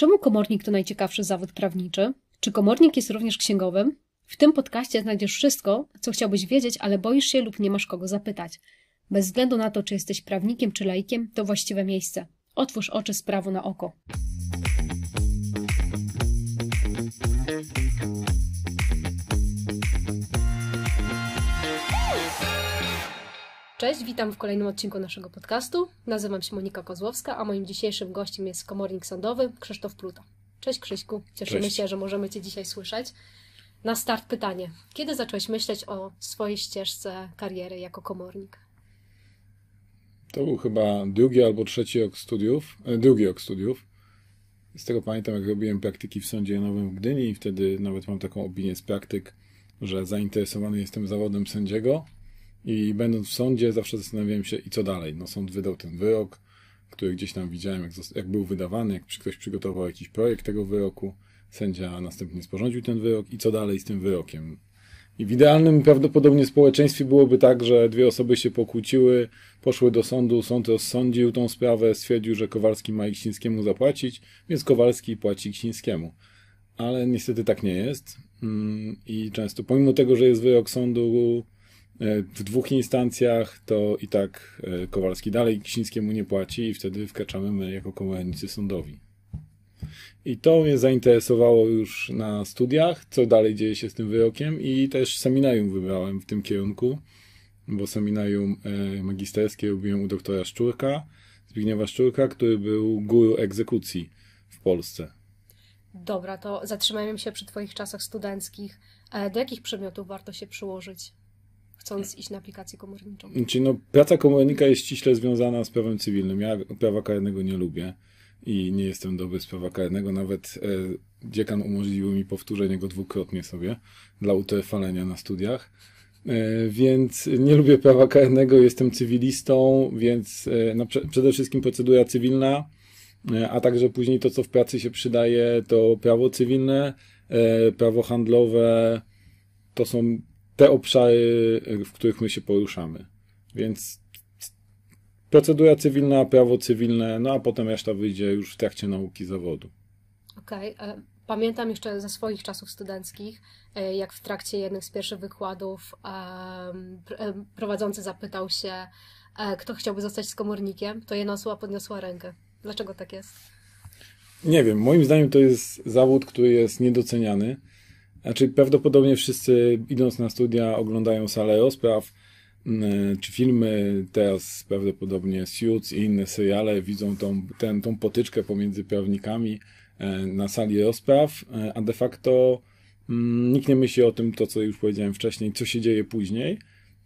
Czemu komornik to najciekawszy zawód prawniczy? Czy komornik jest również księgowym? W tym podcaście znajdziesz wszystko, co chciałbyś wiedzieć, ale boisz się lub nie masz kogo zapytać. Bez względu na to, czy jesteś prawnikiem czy laikiem, to właściwe miejsce. Otwórz oczy z na oko. Cześć, witam w kolejnym odcinku naszego podcastu. Nazywam się Monika Kozłowska, a moim dzisiejszym gościem jest komornik sądowy Krzysztof Pluta. Cześć Krzyśku, cieszymy Cześć. się, że możemy Cię dzisiaj słyszeć. Na start pytanie. Kiedy zacząłeś myśleć o swojej ścieżce kariery jako komornik? To był chyba drugi albo trzeci rok studiów, e, drugi rok studiów. Z tego pamiętam, jak robiłem praktyki w Sądzie Nowym w Gdyni i wtedy nawet mam taką opinię z praktyk, że zainteresowany jestem zawodem sędziego i będąc w sądzie zawsze zastanawiałem się i co dalej. No sąd wydał ten wyrok, który gdzieś tam widziałem, jak, jak był wydawany, jak ktoś przygotował jakiś projekt tego wyroku. Sędzia następnie sporządził ten wyrok i co dalej z tym wyrokiem. I w idealnym prawdopodobnie społeczeństwie byłoby tak, że dwie osoby się pokłóciły, poszły do sądu, sąd rozsądził tą sprawę, stwierdził, że Kowalski ma Ksińskiemu zapłacić, więc Kowalski płaci Ksińskiemu. Ale niestety tak nie jest. Mm, I często, pomimo tego, że jest wyrok sądu w dwóch instancjach, to i tak e, Kowalski dalej Ksińskiemu nie płaci i wtedy wkraczamy my jako komornicy sądowi. I to mnie zainteresowało już na studiach, co dalej dzieje się z tym wyrokiem i też seminarium wybrałem w tym kierunku, bo seminarium e, magisterskie robiłem u doktora Szczurka, Zbigniewa Szczurka, który był guru egzekucji w Polsce. Dobra, to zatrzymajmy się przy Twoich czasach studenckich. E, Do jakich przedmiotów warto się przyłożyć, chcąc iść na aplikację komorniczą? Czyli no, praca komornika jest ściśle związana z prawem cywilnym. Ja prawa karnego nie lubię i nie jestem dobry z prawa karnego. Nawet e, dziekan umożliwił mi powtórzenie go dwukrotnie sobie dla utrwalenia na studiach. E, więc nie lubię prawa karnego, jestem cywilistą, więc e, no, prze, przede wszystkim procedura cywilna, e, a także później to, co w pracy się przydaje, to prawo cywilne, prawo handlowe, to są te obszary, e, w których my się poruszamy. Więc procedura cywilna, prawo cywilne, no a potem reszta wyjdzie już w trakcie nauki zawodu. Okej. e, Pamiętam jeszcze ze swoich czasów studenckich, e, jak w trakcie jednych z pierwszych wykładów prowadzący zapytał się, kto chciałby zostać z komornikiem, to jedna osoba podniosła rękę. Dlaczego tak jest? Nie wiem, moim zdaniem to jest zawód, który jest niedoceniany. Znaczy, prawdopodobnie wszyscy idąc na studia oglądają salę rozpraw, mm, czy filmy, teraz prawdopodobnie Suits i inne seriale, widzą tą, ten, tą potyczkę pomiędzy prawnikami e, na sali rozpraw, e, a de facto mm, nikt nie myśli o tym, to co już powiedziałem wcześniej, co się dzieje później.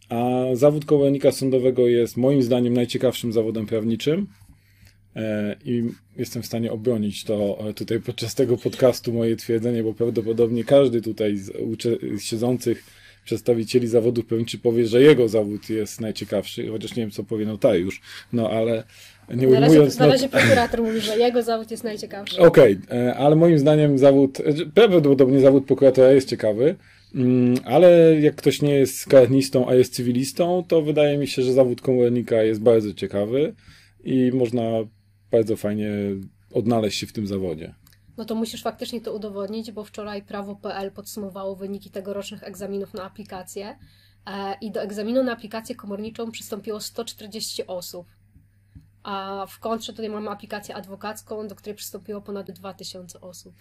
A zawód komornika sądowego jest moim zdaniem najciekawszym zawodem prawniczym. E, I jestem w stanie obronić to e, tutaj podczas tego podcastu moje twierdzenie, bo prawdopodobnie każdy tutaj z siedzących przedstawicieli zawodów prawniczych powie, że jego zawód jest najciekawszy, chociaż nie wiem, co powie notariusz. No ale nie Na razie, ujmując... na razie prokurator mówi, że jego zawód jest najciekawszy. Okej, e, ale moim zdaniem zawód, prawdopodobnie zawód prokuratora jest ciekawy, mm, ale jak ktoś nie jest karnistą, a jest cywilistą, to wydaje mi się, że zawód komornika jest bardzo ciekawy i można bardzo fajnie odnaleźć się w tym zawodzie. No to musisz faktycznie to udowodnić, bo wczoraj prawo.pl podsumowało wyniki tegorocznych egzaminów na aplikację e, i do egzaminu na aplikację komorniczą przystąpiło 140 osób. A w kontrze tutaj mamy aplikację adwokacką, do której przystąpiło ponad 2000 osób.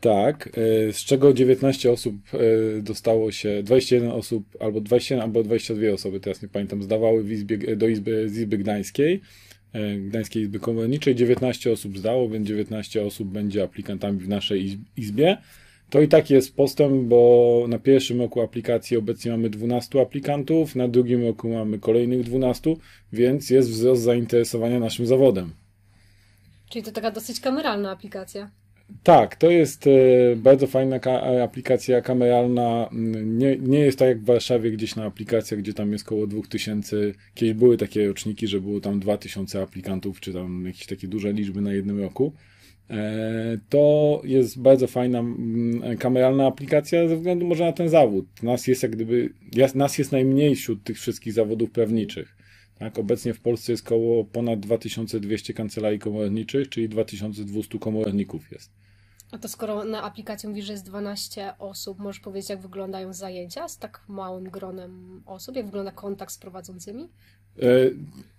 Tak, e, z czego 19 osób e, dostało się, 21 osób, albo 21, albo 22 osoby, teraz nie pamiętam, zdawały w izbie, do izby, z Izby Gdańskiej, Gdańskiej Izby Komorniczej, 19 osób zdało, więc 19 osób będzie aplikantami w naszej iz- izbie. To i tak jest postęp, bo na pierwszym roku aplikacji obecnie mamy 12 aplikantów, na drugim roku mamy kolejnych 12, więc jest wzrost zainteresowania naszym zawodem. Czyli to taka dosyć kameralna aplikacja. Tak, to jest e, bardzo fajna ka- aplikacja kameralna. Mm, Nie, nie jest tak jak w Warszawie gdzieś na aplikacjach, gdzie tam jest około 2000. Kiedyś były takie roczniki, że było tam 2000 aplikantów, czy tam jakieś takie duże liczby na jednym roku. E, To jest bardzo fajna mm, kameralna aplikacja ze względu może na ten zawód. Nas jest jak gdyby, nas jest najmniej wśród tych wszystkich zawodów prawniczych. Tak? Obecnie w Polsce jest około ponad 2200 kancelarii komorniczych, czyli 2200 komorników jest. A to skoro na aplikacji mówisz, że jest 12 osób, możesz powiedzieć, jak wyglądają zajęcia z tak małym gronem osób? Jak wygląda kontakt z prowadzącymi? E,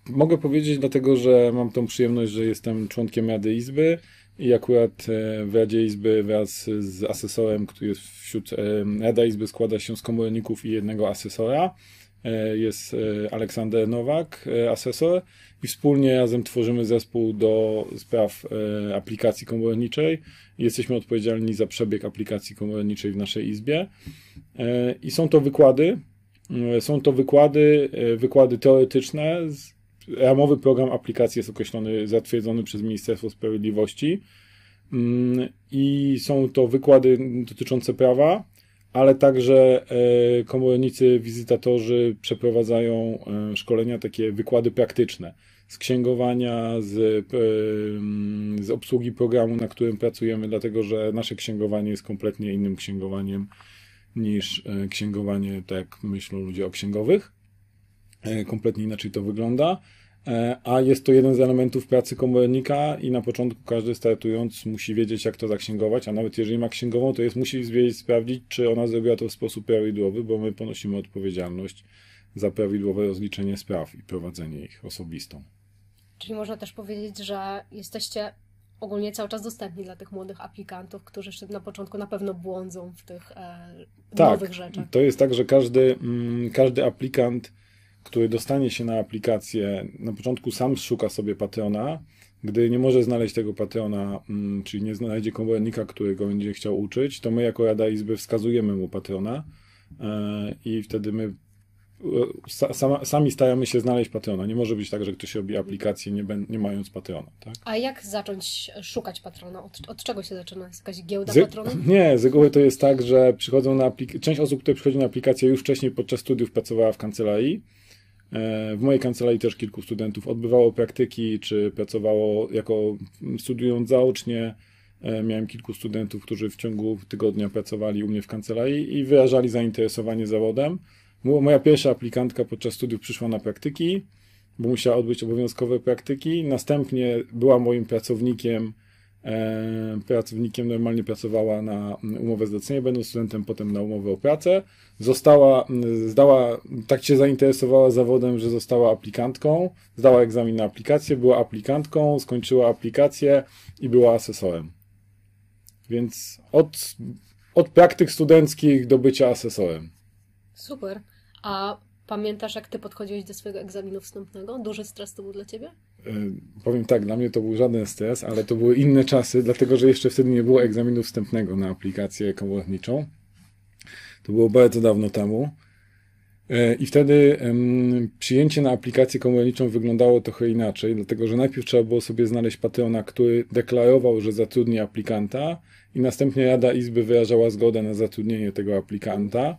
mogę powiedzieć, dlatego że mam tą przyjemność, że jestem członkiem Rady Izby i akurat e, w Radzie Izby wraz z asesorem, który jest wśród. E, Rada Izby składa się z komorników i jednego asesora. E, jest e, Aleksander Nowak, e, asesor, i wspólnie razem tworzymy zespół do spraw aplikacji komorniczej. Jesteśmy odpowiedzialni za przebieg aplikacji komorniczej w naszej izbie. I są to wykłady. Są to wykłady, wykłady teoretyczne. Ramowy program aplikacji jest określony, zatwierdzony przez Ministerstwo Sprawiedliwości. Mm, I są to wykłady dotyczące prawa, ale także e, komornicy, wizytatorzy przeprowadzają e, szkolenia, takie wykłady praktyczne z księgowania, z, e, z obsługi programu, na którym pracujemy, dlatego że nasze księgowanie jest kompletnie innym księgowaniem niż księgowanie, tak jak myślą ludzie o księgowych. Kompletnie inaczej to wygląda. E, a jest to jeden z elementów pracy komornika i na początku każdy startując musi wiedzieć, jak to zaksięgować, a nawet jeżeli ma księgową, to jest musi wiedzieć, sprawdzić, czy ona zrobiła to w sposób prawidłowy, bo my ponosimy odpowiedzialność za prawidłowe rozliczenie spraw i prowadzenie ich osobistą. Czyli można też powiedzieć, że jesteście ogólnie cały czas dostępni dla tych młodych aplikantów, którzy jeszcze na początku na pewno błądzą w tych e, tak, nowych rzeczach. To jest tak, że każdy, mm, każdy aplikant który dostanie się na aplikację, na początku sam szuka sobie patrona, gdy nie może znaleźć tego patrona, mm, czyli nie znajdzie komornika, który go będzie chciał uczyć, to my jako Rada Izby wskazujemy mu patrona e, i wtedy my e, sami staramy się znaleźć patrona. Nie może być tak, że ktoś robi aplikację nie, nie mając patrona. Tak? A jak zacząć szukać patrona? Od, od czego się zaczyna? Jest jakaś giełda z, patronów? Nie, z reguły to jest tak, że przychodzą na. Część osób, które przychodzi na aplikację już wcześniej podczas studiów pracowała w kancelarii w mojej kancelarii też kilku studentów odbywało praktyki, czy pracowało jako studiując zaocznie. E, miałem kilku studentów, którzy w ciągu tygodnia pracowali u mnie w kancelarii i wyrażali zainteresowanie zawodem. Moja pierwsza aplikantka podczas studiów przyszła na praktyki, bo musiała odbyć obowiązkowe praktyki. Następnie była moim pracownikiem E, pracownikiem, normalnie pracowała na umowę zlecenia, będąc studentem potem na umowę o pracę. Została, zdała, tak się zainteresowała zawodem, że została aplikantką, zdała egzamin na aplikację, była aplikantką, skończyła aplikację i była asesorem. Więc od, od praktyk studenckich do bycia asesorem. Super. A pamiętasz, jak ty podchodziłeś do swojego egzaminu wstępnego? Duży stres to był dla ciebie? E, powiem tak, dla mnie to był żaden stres, ale to były inne czasy, dlatego że jeszcze wtedy nie było egzaminu wstępnego na aplikację komorniczą. To było bardzo dawno temu. E, I wtedy przyjęcie na aplikację komorniczą wyglądało trochę inaczej, dlatego że najpierw trzeba było sobie znaleźć patrona, który deklarował, że zatrudni aplikanta, i następnie Rada Izby wyrażała zgodę na zatrudnienie tego aplikanta.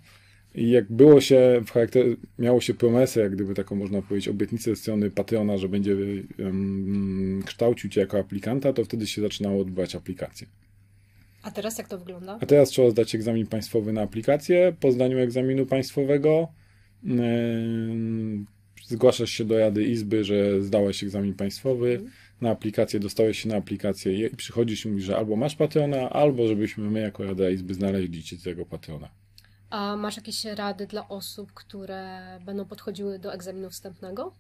I jak było się w charakterze, miało się promesę, jak gdyby taką można powiedzieć, obietnicę ze strony patrona, że będzie um, kształcił cię jako aplikanta, to wtedy się zaczynało odbywać aplikacje. A teraz jak to wygląda? A teraz trzeba zdać egzamin państwowy na aplikację. Po zdaniu egzaminu państwowego yy, zgłaszasz się do Rady Izby, że zdałeś egzamin państwowy. Mhm. Na aplikację dostałeś się na aplikację i przychodzisz i mówisz, że albo masz patrona, albo żebyśmy my jako Rada Izby znaleźli ci tego patrona. A masz jakieś rady dla osób, które będą podchodziły do egzaminu wstępnego?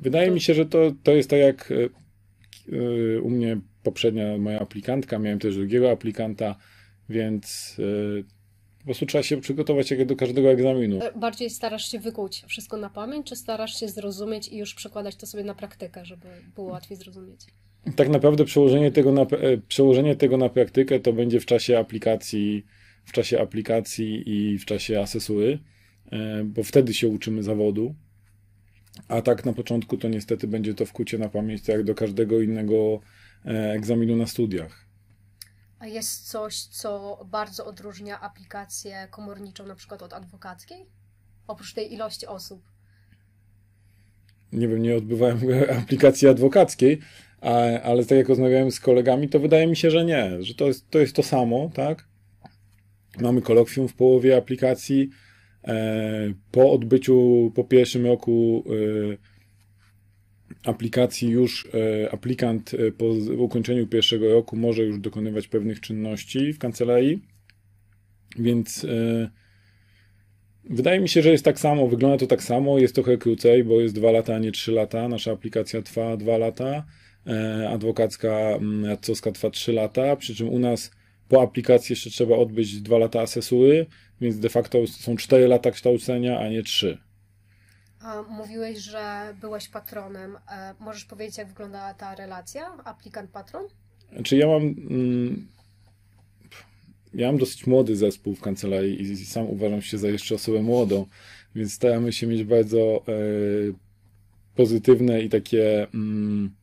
Wydaje to... mi się, że to, to jest tak jak e, u mnie poprzednia moja aplikantka, miałem też drugiego aplikanta, więc e, po prostu trzeba się przygotować jak do każdego egzaminu. Bardziej starasz się wykuć wszystko na pamięć, czy starasz się zrozumieć i już przekładać to sobie na praktykę, żeby było łatwiej zrozumieć? Tak naprawdę przełożenie tego na, przełożenie tego na praktykę to będzie w czasie aplikacji w czasie aplikacji i w czasie asesury, e, bo wtedy się uczymy zawodu. A tak na początku to niestety będzie to wkucie na pamięć, tak jak do każdego innego e, egzaminu na studiach. A jest coś, co bardzo odróżnia aplikację komorniczą na przykład od adwokackiej? Oprócz tej ilości osób. Nie wiem, nie odbywałem aplikacji adwokackiej, ale tak jak rozmawiałem z kolegami, to wydaje mi się, że nie, że to jest to, jest to samo, tak? Mamy kolokwium w połowie aplikacji. E, po odbyciu, po pierwszym roku aplikacji już e, aplikant e, po ukończeniu pierwszego roku może już dokonywać pewnych czynności w kancelarii, więc e, wydaje mi się, że jest tak samo, wygląda to tak samo, jest trochę krócej, bo jest dwa lata, a nie trzy lata, nasza aplikacja trwa dwa lata, adwokacka, radcowska trwa trzy lata, przy czym u nas po aplikacji jeszcze trzeba odbyć dwa lata asesury, więc de facto są cztery lata kształcenia, a nie trzy. Mówiłeś, że byłeś patronem. E, możesz powiedzieć, jak wygląda ta relacja aplikant-patron? Znaczy ja mam... Mm, ja mam dosyć młody zespół w kancelarii i sam uważam się za jeszcze osobę młodą, więc staramy się mieć bardzo e, pozytywne i takie mm,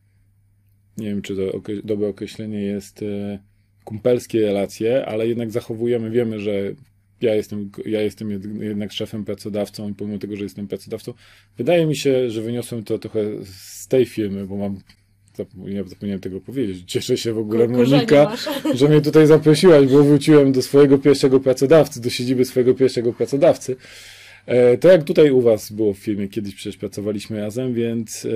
nie wiem, czy to dobre określenie jest e, kumpelskie relacje, ale jednak zachowujemy, wiemy, że ja jestem, ja jestem jednak szefem, pracodawcą i pomimo tego, że jestem pracodawcą, wydaje mi się, że wyniosłem to trochę z tej firmy, bo mam zapomniałem, zapomniałem tego powiedzieć. Cieszę się w ogóle, Monika, że mnie tutaj zaprosiłaś, bo wróciłem do swojego pierwszego pracodawcy, do siedziby swojego pierwszego pracodawcy. E, to jak tutaj u Was było w firmie, kiedyś przecież pracowaliśmy razem, więc e,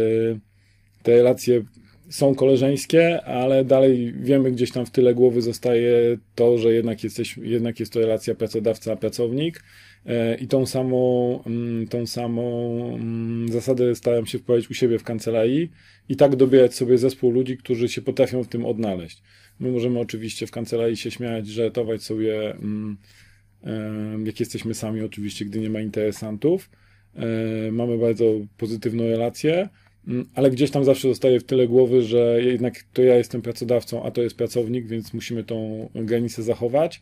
te relacje są koleżeńskie, ale dalej wiemy, gdzieś tam w tyle głowy zostaje to, że jednak, jesteś, jednak jest to relacja pracodawca-pracownik e, i tą samą, mm, tą samą mm, zasadę staram się wprowadzić u siebie w kancelarii i tak dobierać sobie zespół ludzi, którzy się potrafią w tym odnaleźć. My możemy oczywiście w kancelarii się śmiać, żartować sobie, mm, jak jesteśmy sami, oczywiście, gdy nie ma interesantów. E, mamy bardzo pozytywną relację, ale gdzieś tam zawsze zostaje w tyle głowy, że jednak to ja jestem pracodawcą, a to jest pracownik, więc musimy tą granicę zachować.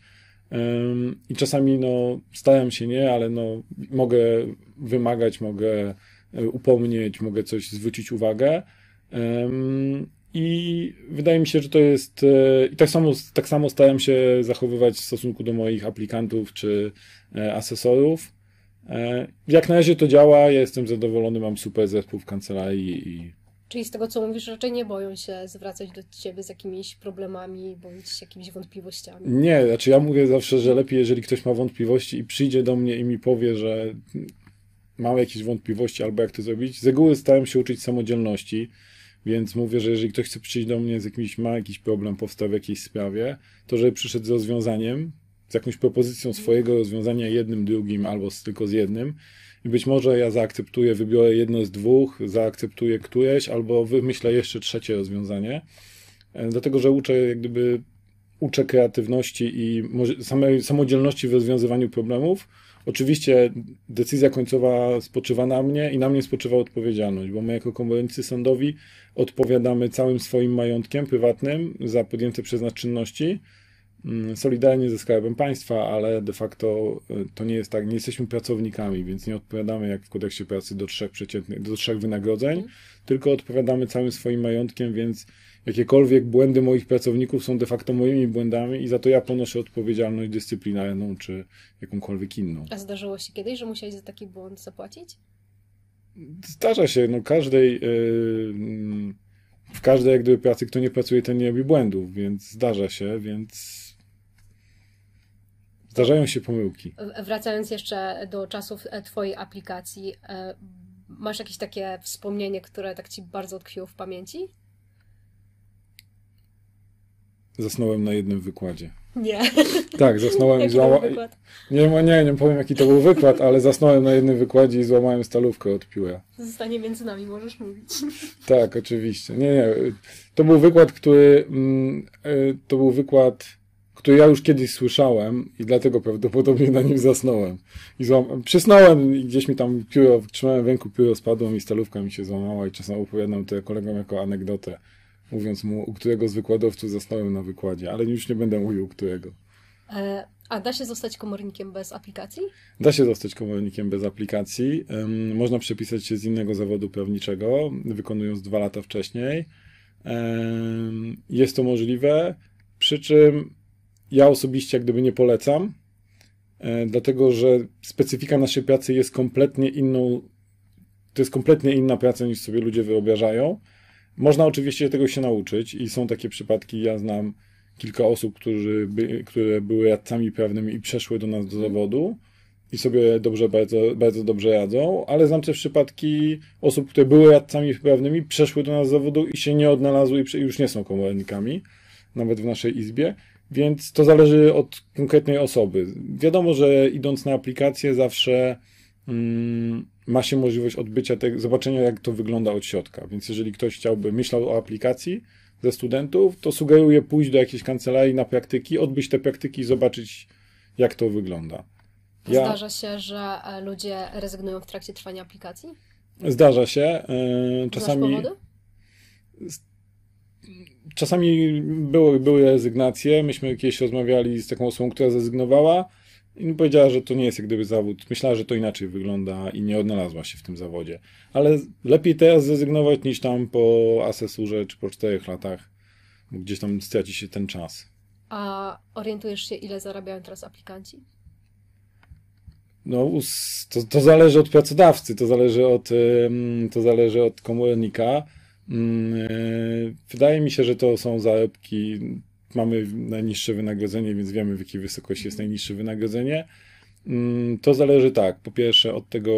I czasami no, staram się nie, ale no, mogę wymagać, mogę e, upomnieć, mogę coś zwrócić uwagę. I wydaje mi się, że to jest. E, I tak samo, tak samo staram się zachowywać w stosunku do moich aplikantów czy e, asesorów. E, jak na razie to działa, ja jestem zadowolony, mam super zespół w kancelarii i... Czyli z tego, co mówisz, raczej nie boją się zwracać do ciebie z jakimiś problemami bądź jakimiś wątpliwościami. Nie, znaczy ja mówię zawsze, że lepiej, jeżeli ktoś ma wątpliwości i przyjdzie do mnie i mi powie, że mam jakieś wątpliwości albo jak to zrobić. Z reguły starałem się uczyć samodzielności, więc mówię, że jeżeli ktoś chce przyjść do mnie z jakimś, ma jakiś problem, powstał w jakiejś sprawie, to żeby przyszedł z rozwiązaniem, z jakąś propozycją swojego rozwiązania jednym, drugim albo z, tylko z jednym. I być może ja zaakceptuję, wybiorę jedno z dwóch, zaakceptuję któreś, albo wymyślę jeszcze trzecie rozwiązanie. E, dlatego, że uczę jak gdyby uczę kreatywności i samej samodzielności w rozwiązywaniu problemów. Oczywiście decyzja końcowa spoczywa na mnie i na mnie spoczywa odpowiedzialność, bo my jako komornicy sądowi odpowiadamy całym swoim majątkiem prywatnym za podjęte przez nas czynności solidarnie ze Skarbem Państwa, ale de facto e, to nie jest tak, nie jesteśmy pracownikami, więc nie odpowiadamy jak w kodeksie pracy do trzech przeciętnych, do trzech wynagrodzeń, mm. tylko odpowiadamy całym swoim majątkiem, więc jakiekolwiek błędy moich pracowników są de facto moimi błędami i za to ja ponoszę odpowiedzialność dyscyplinarną czy jakąkolwiek inną. A zdarzyło się kiedyś, że musiałeś za taki błąd zapłacić? Zdarza się, no każdej yy, w każdej jak gdyby pracy, kto nie pracuje, ten nie robi błędów, więc zdarza się, więc Zdarzają się pomyłki. Wracając jeszcze do czasów e, Twojej aplikacji, e, masz jakieś takie wspomnienie, które tak Ci bardzo tkwiło w pamięci? Zasnąłem na jednym wykładzie. Nie. Tak, zasnąłem i złamałem. Nie, nie, nie powiem jaki to był wykład, ale zasnąłem na jednym wykładzie i złamałem stalówkę od pióra. Zostanie między nami, możesz mówić. Tak, oczywiście. Nie, nie. To był wykład, który. Mm, e, to był wykład który ja już kiedyś słyszałem i dlatego prawdopodobnie na nim zasnąłem. I złam... przysnąłem i gdzieś mi tam pióro, trzymałem w ręku, pióro spadło mi, stalówka mi się złamała i czasem opowiadam to kolegom jako anegdotę, mówiąc mu, u którego z wykładowców zasnąłem na wykładzie, ale już nie będę mówił, u którego. E, a da się zostać komornikiem bez aplikacji? Da się zostać komornikiem bez aplikacji. Można przepisać się z innego zawodu prawniczego, wykonując dwa lata wcześniej. Jest to możliwe, przy czym ja osobiście jak gdyby nie polecam, e, dlatego że specyfika naszej pracy jest kompletnie inną, to jest kompletnie inna praca niż sobie ludzie wyobrażają. Można oczywiście tego się nauczyć i są takie przypadki, ja znam kilka osób, którzy by, które były radcami prawnymi i przeszły do nas do zawodu. i sobie dobrze, bardzo, bardzo dobrze radzą, ale znam też przypadki osób, które były radcami prawnymi, przeszły do nas z zawodu i się nie odnalazły i już nie są komornikami, nawet w naszej izbie, więc to zależy od konkretnej osoby. Wiadomo, że idąc na aplikację zawsze mm, ma się możliwość odbycia tego, zobaczenia jak to wygląda od środka, więc jeżeli ktoś chciałby, myślał o aplikacji ze studentów, to sugeruję pójść do jakiejś kancelarii na praktyki, odbyć te praktyki i zobaczyć jak to wygląda. Ja... Zdarza się, że e, ludzie rezygnują w trakcie trwania aplikacji? Zdarza się. E, czasami. powody? Czasami były, były rezygnacje. Myśmy kiedyś rozmawiali z taką osobą, która zrezygnowała i powiedziała, że to nie jest jak gdyby zawód. Myślała, że to inaczej wygląda i nie odnalazła się w tym zawodzie. Ale lepiej teraz zrezygnować niż tam po asesurze czy po czterech latach. Gdzieś tam straci się ten czas. A orientujesz się, ile zarabiają teraz aplikanci? No, to, to zależy od pracodawcy, to zależy od, to zależy od komornika. Mm, e, wydaje mi się, że to są zarobki. Mamy najniższe wynagrodzenie, więc wiemy, w jakiej wysokości jest najniższe wynagrodzenie. Mm, to zależy tak, po pierwsze od tego,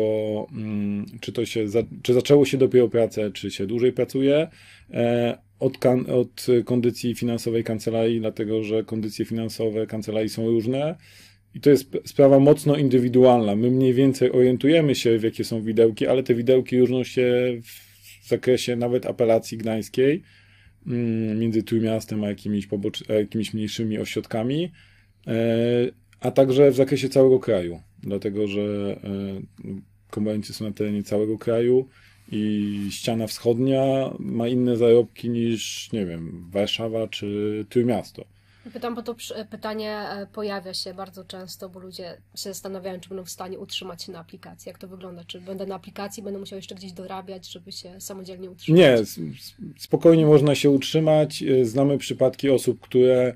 mm, czy to się, czy zaczęło się dopiero pracę, czy się dłużej pracuje, e, od, kan, od kondycji finansowej kancelarii, dlatego że kondycje finansowe kancelarii są różne i to jest sprawa mocno indywidualna. My mniej więcej orientujemy się, w jakie są widełki, ale te widełki różnią się w zakresie nawet apelacji gdańskiej mm, między Trójmiastem a jakimiś, pobocz- a jakimiś mniejszymi ośrodkami, e, a także w zakresie całego kraju, dlatego że e, komornicy są na terenie całego kraju i ściana wschodnia ma inne zarobki niż, nie wiem, Warszawa czy Trójmiasto. Pytam, bo to pytanie e, pojawia się bardzo często, bo ludzie się zastanawiają, czy będą w stanie utrzymać się na aplikacji. Jak to wygląda? Czy będę na aplikacji, będę musiał jeszcze gdzieś dorabiać, żeby się samodzielnie utrzymać? Nie, spokojnie można się utrzymać. E, znamy przypadki osób, które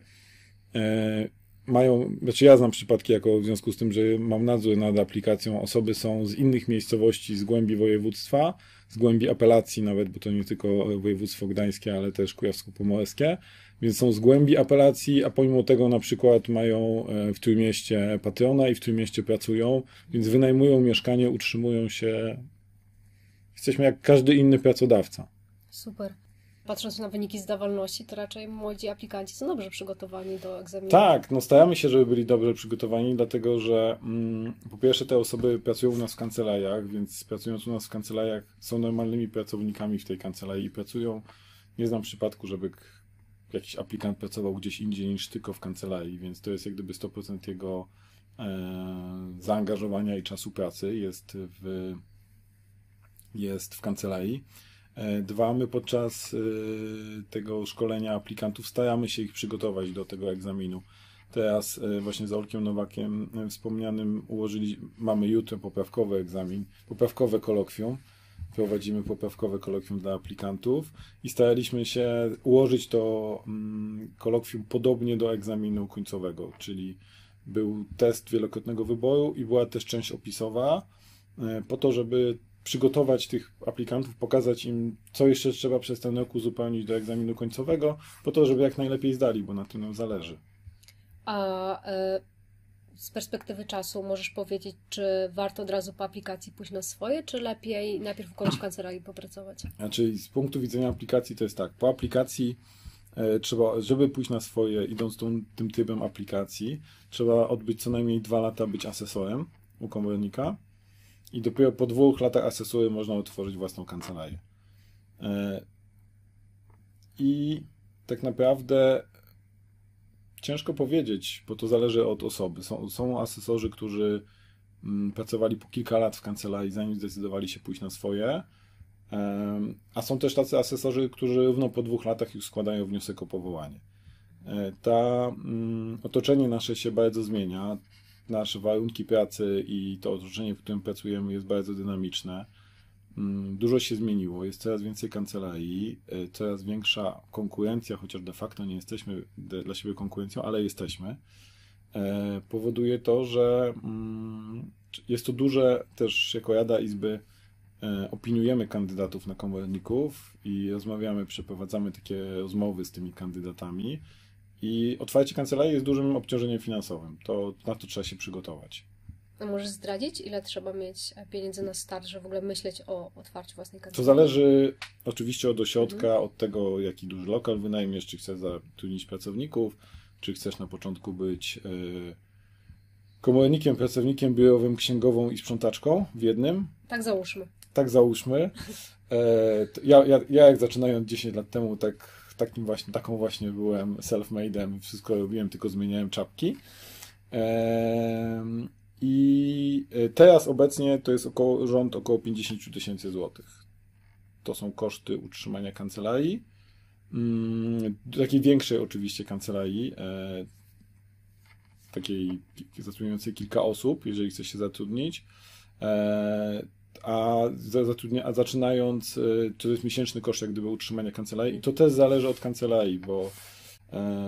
e, mają, znaczy ja znam przypadki jako w związku z tym, że mam nadzór nad aplikacją, osoby są z innych miejscowości, z głębi województwa, z głębi apelacji nawet, bo to nie tylko województwo gdańskie, ale też kujawsko-pomorskie, więc są z głębi apelacji, a pomimo tego na przykład mają e, w Trójmieście patrona i w Trójmieście pracują, więc wynajmują mieszkanie, utrzymują się. Jesteśmy jak każdy inny pracodawca. Super. Patrząc na wyniki zdawalności, to raczej młodzi aplikanci są dobrze przygotowani do egzaminu. Tak, no staramy się, żeby byli dobrze przygotowani, dlatego że mm, po pierwsze te osoby pracują u nas w kancelariach, więc pracując u nas w kancelariach są normalnymi pracownikami w tej kancelarii i pracują. Nie znam przypadku, żeby jakiś aplikant pracował gdzieś indziej niż tylko w kancelarii, więc to jest jak gdyby 100% jego e, zaangażowania i czasu pracy jest w, jest w kancelarii. E, dwa, my podczas e, tego szkolenia aplikantów staramy się ich przygotować do tego egzaminu. Teraz właśnie z Olkiem Nowakiem wspomnianym ułożyli, mamy jutro poprawkowy egzamin, poprawkowe kolokwium, prowadzimy poprawkowe kolokwium dla aplikantów i staraliśmy się ułożyć to mm, kolokwium podobnie do egzaminu końcowego, czyli był test wielokrotnego wyboru i była też część opisowa, e, po to, żeby przygotować tych aplikantów, pokazać im, co jeszcze trzeba przez ten rok uzupełnić do egzaminu końcowego, po to, żeby jak najlepiej zdali, bo na tym nam zależy. A y z perspektywy czasu możesz powiedzieć, czy warto od razu po aplikacji pójść na swoje, czy lepiej najpierw w kancelarii popracować? Znaczy, z punktu widzenia aplikacji to jest tak. Po aplikacji e, trzeba, żeby pójść na swoje, idąc tą, tym trybem aplikacji, trzeba odbyć co najmniej dwa lata być asesorem u komornika i dopiero po dwóch latach asesury można otworzyć własną kancelarię. E, I tak naprawdę Ciężko powiedzieć, bo to zależy od osoby. Są, są asesorzy, którzy mm, pracowali po kilka lat w kancelarii, zanim zdecydowali się pójść na swoje. A są też tacy asesorzy, którzy równo po dwóch latach już składają wniosek o powołanie. E, ta mm, otoczenie nasze się bardzo zmienia. Nasze warunki pracy i to otoczenie, w którym pracujemy, jest bardzo dynamiczne. Mm, dużo się zmieniło, jest coraz więcej kancelarii, e, coraz większa konkurencja, chociaż de facto nie jesteśmy dla siebie konkurencją, ale jesteśmy. E, powoduje to, że mm, jest to duże też jako Rada Izby e, opiniujemy kandydatów na komorników i rozmawiamy, przeprowadzamy takie rozmowy z tymi kandydatami i otwarcie kancelarii jest dużym obciążeniem finansowym. To na to trzeba się przygotować. A możesz zdradzić, ile trzeba mieć pieniędzy na start, żeby w ogóle myśleć o otwarciu własnej To kancelarii? zależy oczywiście od ośrodka, od tego, jaki duży lokal wynajmiesz, czy chcesz zatrudnić pracowników, czy chcesz na początku być yy, komornikiem, pracownikiem biurowym, księgową i sprzątaczką w jednym. Tak załóżmy. Tak załóżmy. E, to ja, ja, ja jak zaczynając 10 lat temu, tak, takim właśnie, taką właśnie byłem self-made'em, wszystko robiłem, tylko zmieniałem czapki. Em, I teraz obecnie to jest około, rząd około 50 tysięcy złotych. To są koszty utrzymania kancelarii. Mm, Takiej większej oczywiście kancelarii, e, takiej zatrudniającej kilka osób, jeżeli chce się zatrudnić. E, A, za- zatrudnia, a zaczynając, e, to jest miesięczny koszt jak gdyby utrzymania kancelarii. I to też zależy od kancelarii, bo e,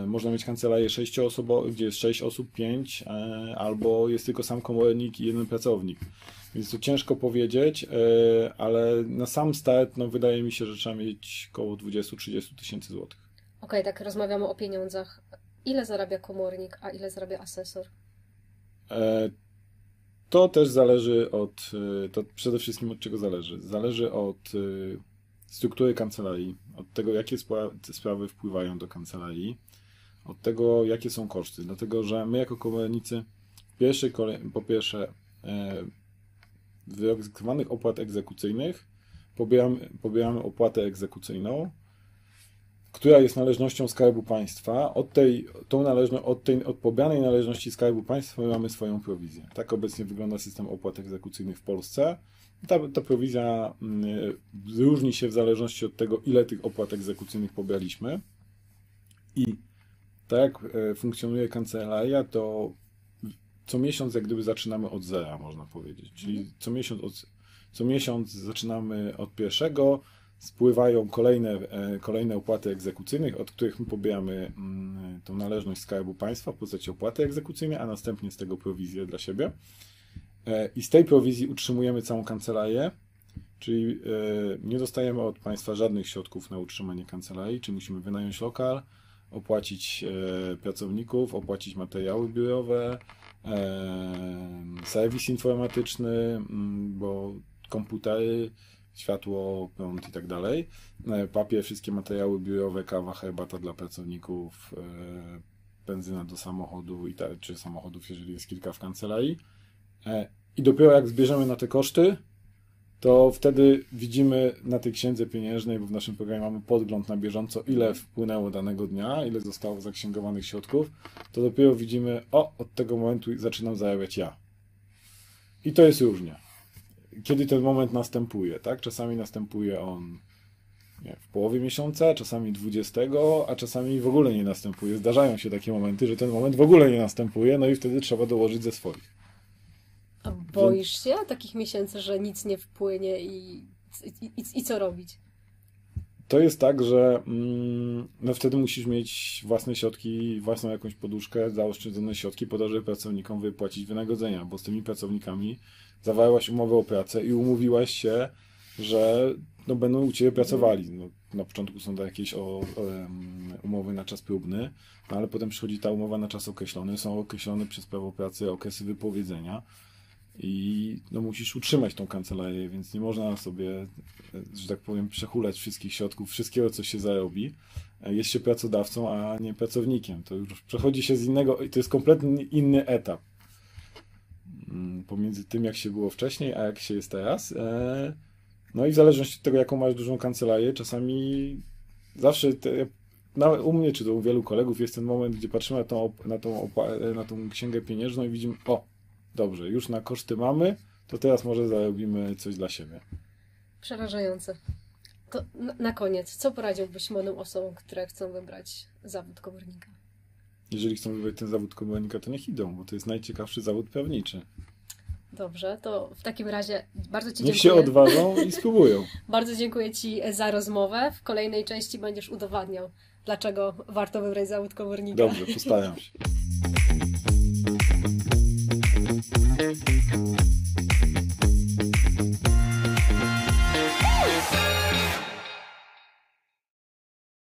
można mieć kancelarię sześcioosobową, gdzie jest sześć osób, pięć, e, albo jest tylko sam komornik i jeden pracownik. Więc to ciężko powiedzieć, e, ale na sam start no, wydaje mi się, że trzeba mieć około 20-30 tysięcy złotych. Okej, tak rozmawiamy o pieniądzach. Ile zarabia komornik, a ile zarabia asesor? E, To też zależy od, e, to przede wszystkim od czego zależy. Zależy od e, struktury kancelarii, od tego, jakie spra- sprawy wpływają do kancelarii, od tego, jakie są koszty. Dlatego, że my jako komornicy po pierwsze e, wyegzekwowanych opłat egzekucyjnych pobieramy, pobieramy opłatę egzekucyjną, która jest należnością Skarbu Państwa. Od tej, tą należno, od tej od pobranej należności Skarbu Państwa my mamy swoją prowizję. Tak obecnie wygląda system opłat egzekucyjnych w Polsce. Ta, ta prowizja mm, różni się w zależności od tego, ile tych opłat egzekucyjnych pobraliśmy. I tak jak e, funkcjonuje kancelaria, to co miesiąc jak gdyby zaczynamy od zera, można powiedzieć. Czyli co miesiąc, od, co miesiąc zaczynamy od pierwszego, spływają kolejne, e, kolejne opłaty egzekucyjnych, od których my pobieramy mm, tą należność Skarbu Państwa w postaci opłaty egzekucyjnej, a następnie z tego prowizję dla siebie. E, I z tej prowizji utrzymujemy całą kancelarię, czyli e, nie dostajemy od państwa żadnych środków na utrzymanie kancelarii, czyli musimy wynająć lokal, opłacić e, pracowników, opłacić materiały biurowe, serwis informatyczny, mm, bo komputery, światło, prąd i tak dalej, papier, wszystkie materiały biurowe, kawa, herbata dla pracowników, benzyna do samochodu i czy samochodów, jeżeli jest kilka w kancelarii. E, I dopiero jak zbierzemy na te koszty, to wtedy widzimy na tej księdze pieniężnej, bo w naszym programie mamy podgląd na bieżąco, ile wpłynęło danego dnia, ile zostało zaksięgowanych środków, to dopiero widzimy, o, od tego momentu zaczynam zarabiać ja. I to jest różnie. Kiedy ten moment następuje, tak? Czasami następuje on nie, w połowie miesiąca, czasami 20, a czasami w ogóle nie następuje. Zdarzają się takie momenty, że ten moment w ogóle nie następuje, no i wtedy trzeba dołożyć ze swoich. A boisz się takich miesięcy, że nic nie wpłynie i, i, i, i co robić? To jest tak, że mm, no wtedy musisz mieć własne środki, własną jakąś poduszkę, zaoszczędzone środki po to, żeby pracownikom wypłacić wynagrodzenia, bo z tymi pracownikami zawarłaś umowę o pracę i umówiłaś się, że no, będą u Ciebie pracowali. No, na początku są to jakieś o, o, umowy na czas próbny, no, ale potem przychodzi ta umowa na czas określony, są określone przez prawo pracy okresy wypowiedzenia i no, musisz utrzymać tą kancelarię, więc nie można sobie, że tak powiem, przehulać wszystkich środków, wszystkiego, co się zarobi. Jest się pracodawcą, a nie pracownikiem. To już przechodzi się z innego, to jest kompletnie inny etap mm, pomiędzy tym, jak się było wcześniej, a jak się jest teraz. E, No i w zależności od tego, jaką masz dużą kancelarię, czasami zawsze te, nawet u mnie, czy to u wielu kolegów jest ten moment, gdzie patrzymy na tą, na tą, na tą księgę pieniężną i widzimy, o, dobrze, już na koszty mamy, to teraz może zarobimy coś dla siebie. Przerażające. To na, na koniec, co poradziłbyś młodym osobom, które chcą wybrać zawód komornika? Jeżeli chcą wybrać ten zawód komornika, to niech idą, bo to jest najciekawszy zawód prawniczy. Dobrze, to w takim razie bardzo Ci Niech się dziękuję. odważą i spróbują. Bardzo dziękuję Ci za rozmowę. W kolejnej części będziesz udowadniał, dlaczego warto wybrać zawód komornika. Dobrze, postaram się. Thank you.